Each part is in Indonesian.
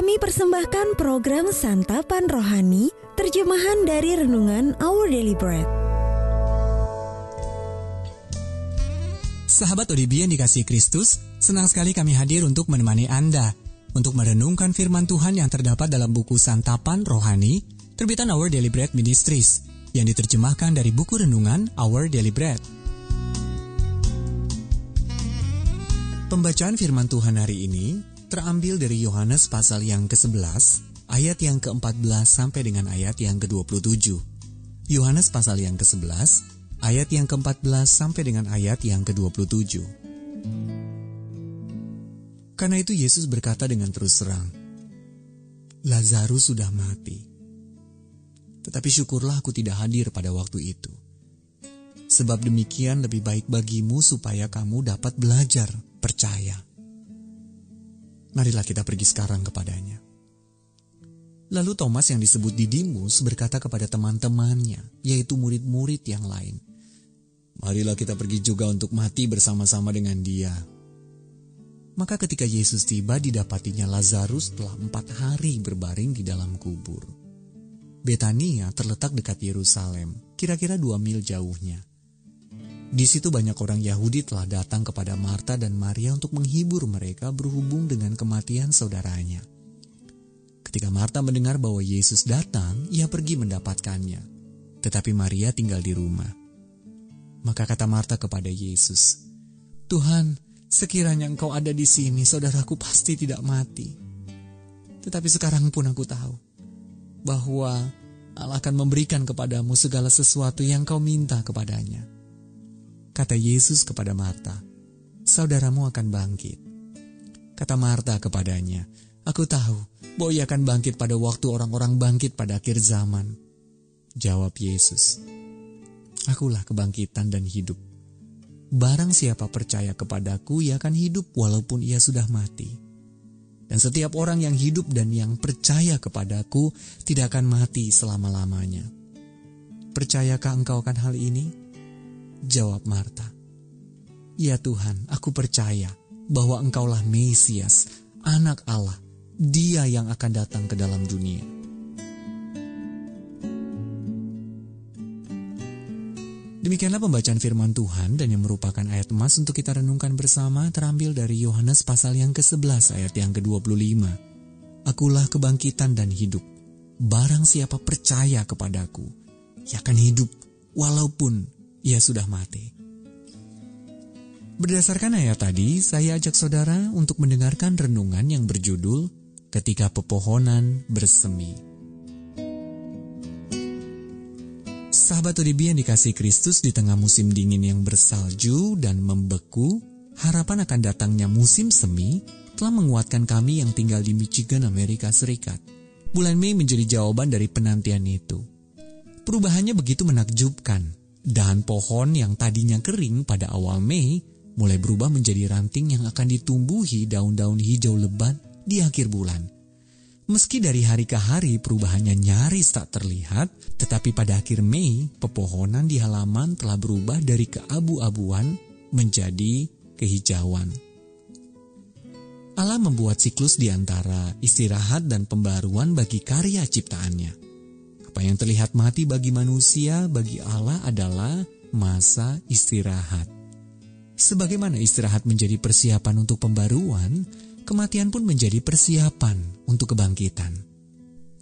kami persembahkan program Santapan Rohani, terjemahan dari Renungan Our Daily Bread. Sahabat ODB yang dikasih Kristus, senang sekali kami hadir untuk menemani Anda untuk merenungkan firman Tuhan yang terdapat dalam buku Santapan Rohani, terbitan Our Daily Bread Ministries, yang diterjemahkan dari buku renungan Our Daily Bread. Pembacaan firman Tuhan hari ini terambil dari Yohanes pasal yang ke-11, ayat yang ke-14 sampai dengan ayat yang ke-27. Yohanes pasal yang ke-11, ayat yang ke-14 sampai dengan ayat yang ke-27. Karena itu Yesus berkata dengan terus terang, Lazarus sudah mati. Tetapi syukurlah aku tidak hadir pada waktu itu. Sebab demikian lebih baik bagimu supaya kamu dapat belajar percaya. Marilah kita pergi sekarang kepadanya. Lalu Thomas yang disebut Didimus berkata kepada teman-temannya, yaitu murid-murid yang lain, Marilah kita pergi juga untuk mati bersama-sama dengan dia. Maka ketika Yesus tiba didapatinya Lazarus telah empat hari berbaring di dalam kubur. Betania terletak dekat Yerusalem, kira-kira dua mil jauhnya. Di situ banyak orang Yahudi telah datang kepada Marta dan Maria untuk menghibur mereka berhubung dengan kematian saudaranya. Ketika Marta mendengar bahwa Yesus datang, ia pergi mendapatkannya. Tetapi Maria tinggal di rumah. Maka kata Marta kepada Yesus, Tuhan, sekiranya engkau ada di sini, saudaraku pasti tidak mati. Tetapi sekarang pun aku tahu bahwa Allah akan memberikan kepadamu segala sesuatu yang kau minta kepadanya. Kata Yesus kepada Marta, saudaramu akan bangkit. Kata Marta kepadanya, aku tahu bahwa ia akan bangkit pada waktu orang-orang bangkit pada akhir zaman. Jawab Yesus, akulah kebangkitan dan hidup. Barang siapa percaya kepadaku, ia akan hidup walaupun ia sudah mati. Dan setiap orang yang hidup dan yang percaya kepadaku tidak akan mati selama-lamanya. Percayakah engkau akan hal ini? Jawab Marta, Ya Tuhan, aku percaya bahwa Engkaulah Mesias, anak Allah, dia yang akan datang ke dalam dunia. Demikianlah pembacaan firman Tuhan dan yang merupakan ayat emas untuk kita renungkan bersama terambil dari Yohanes pasal yang ke-11 ayat yang ke-25. Akulah kebangkitan dan hidup. Barang siapa percaya kepadaku, ia akan hidup walaupun ia sudah mati. Berdasarkan ayat tadi, saya ajak saudara untuk mendengarkan renungan yang berjudul Ketika Pepohonan Bersemi. Sahabat ODB yang dikasih Kristus di tengah musim dingin yang bersalju dan membeku, harapan akan datangnya musim semi telah menguatkan kami yang tinggal di Michigan, Amerika Serikat. Bulan Mei menjadi jawaban dari penantian itu. Perubahannya begitu menakjubkan Dahan pohon yang tadinya kering pada awal Mei mulai berubah menjadi ranting yang akan ditumbuhi daun-daun hijau lebat di akhir bulan. Meski dari hari ke hari perubahannya nyaris tak terlihat, tetapi pada akhir Mei, pepohonan di halaman telah berubah dari keabu-abuan menjadi kehijauan. Allah membuat siklus di antara istirahat dan pembaruan bagi karya ciptaannya. Apa yang terlihat mati bagi manusia, bagi Allah adalah masa istirahat. Sebagaimana istirahat menjadi persiapan untuk pembaruan, kematian pun menjadi persiapan untuk kebangkitan.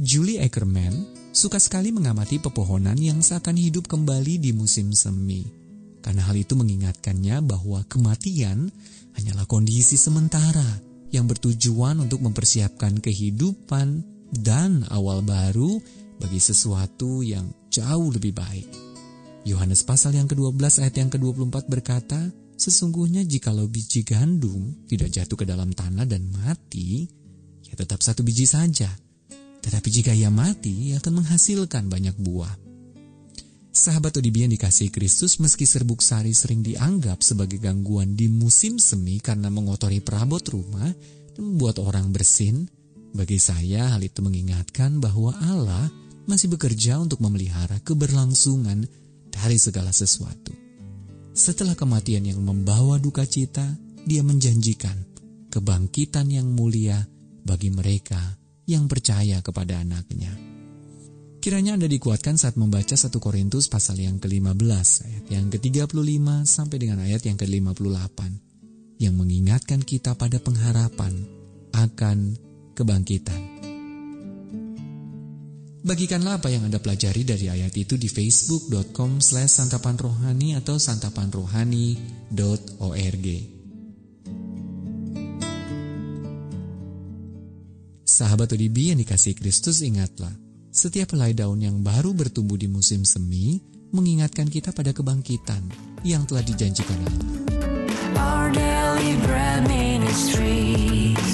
Julie Ackerman suka sekali mengamati pepohonan yang seakan hidup kembali di musim semi. Karena hal itu mengingatkannya bahwa kematian hanyalah kondisi sementara yang bertujuan untuk mempersiapkan kehidupan dan awal baru bagi sesuatu yang jauh lebih baik. Yohanes pasal yang ke-12 ayat yang ke-24 berkata, Sesungguhnya jikalau biji gandum tidak jatuh ke dalam tanah dan mati, ya tetap satu biji saja. Tetapi jika ia mati, ia akan menghasilkan banyak buah. Sahabat ODB yang dikasih Kristus meski serbuk sari sering dianggap sebagai gangguan di musim semi karena mengotori perabot rumah dan membuat orang bersin, bagi saya hal itu mengingatkan bahwa Allah masih bekerja untuk memelihara keberlangsungan dari segala sesuatu. Setelah kematian yang membawa duka cita, dia menjanjikan kebangkitan yang mulia bagi mereka yang percaya kepada anaknya. Kiranya Anda dikuatkan saat membaca 1 Korintus pasal yang ke-15 ayat yang ke-35 sampai dengan ayat yang ke-58 yang mengingatkan kita pada pengharapan akan kebangkitan. Bagikanlah apa yang Anda pelajari dari ayat itu di facebook.com slash santapanrohani atau santapanrohani.org. Sahabat ODB yang dikasih Kristus ingatlah, setiap helai daun yang baru bertumbuh di musim semi mengingatkan kita pada kebangkitan yang telah dijanjikan Allah. Our daily bread ministries,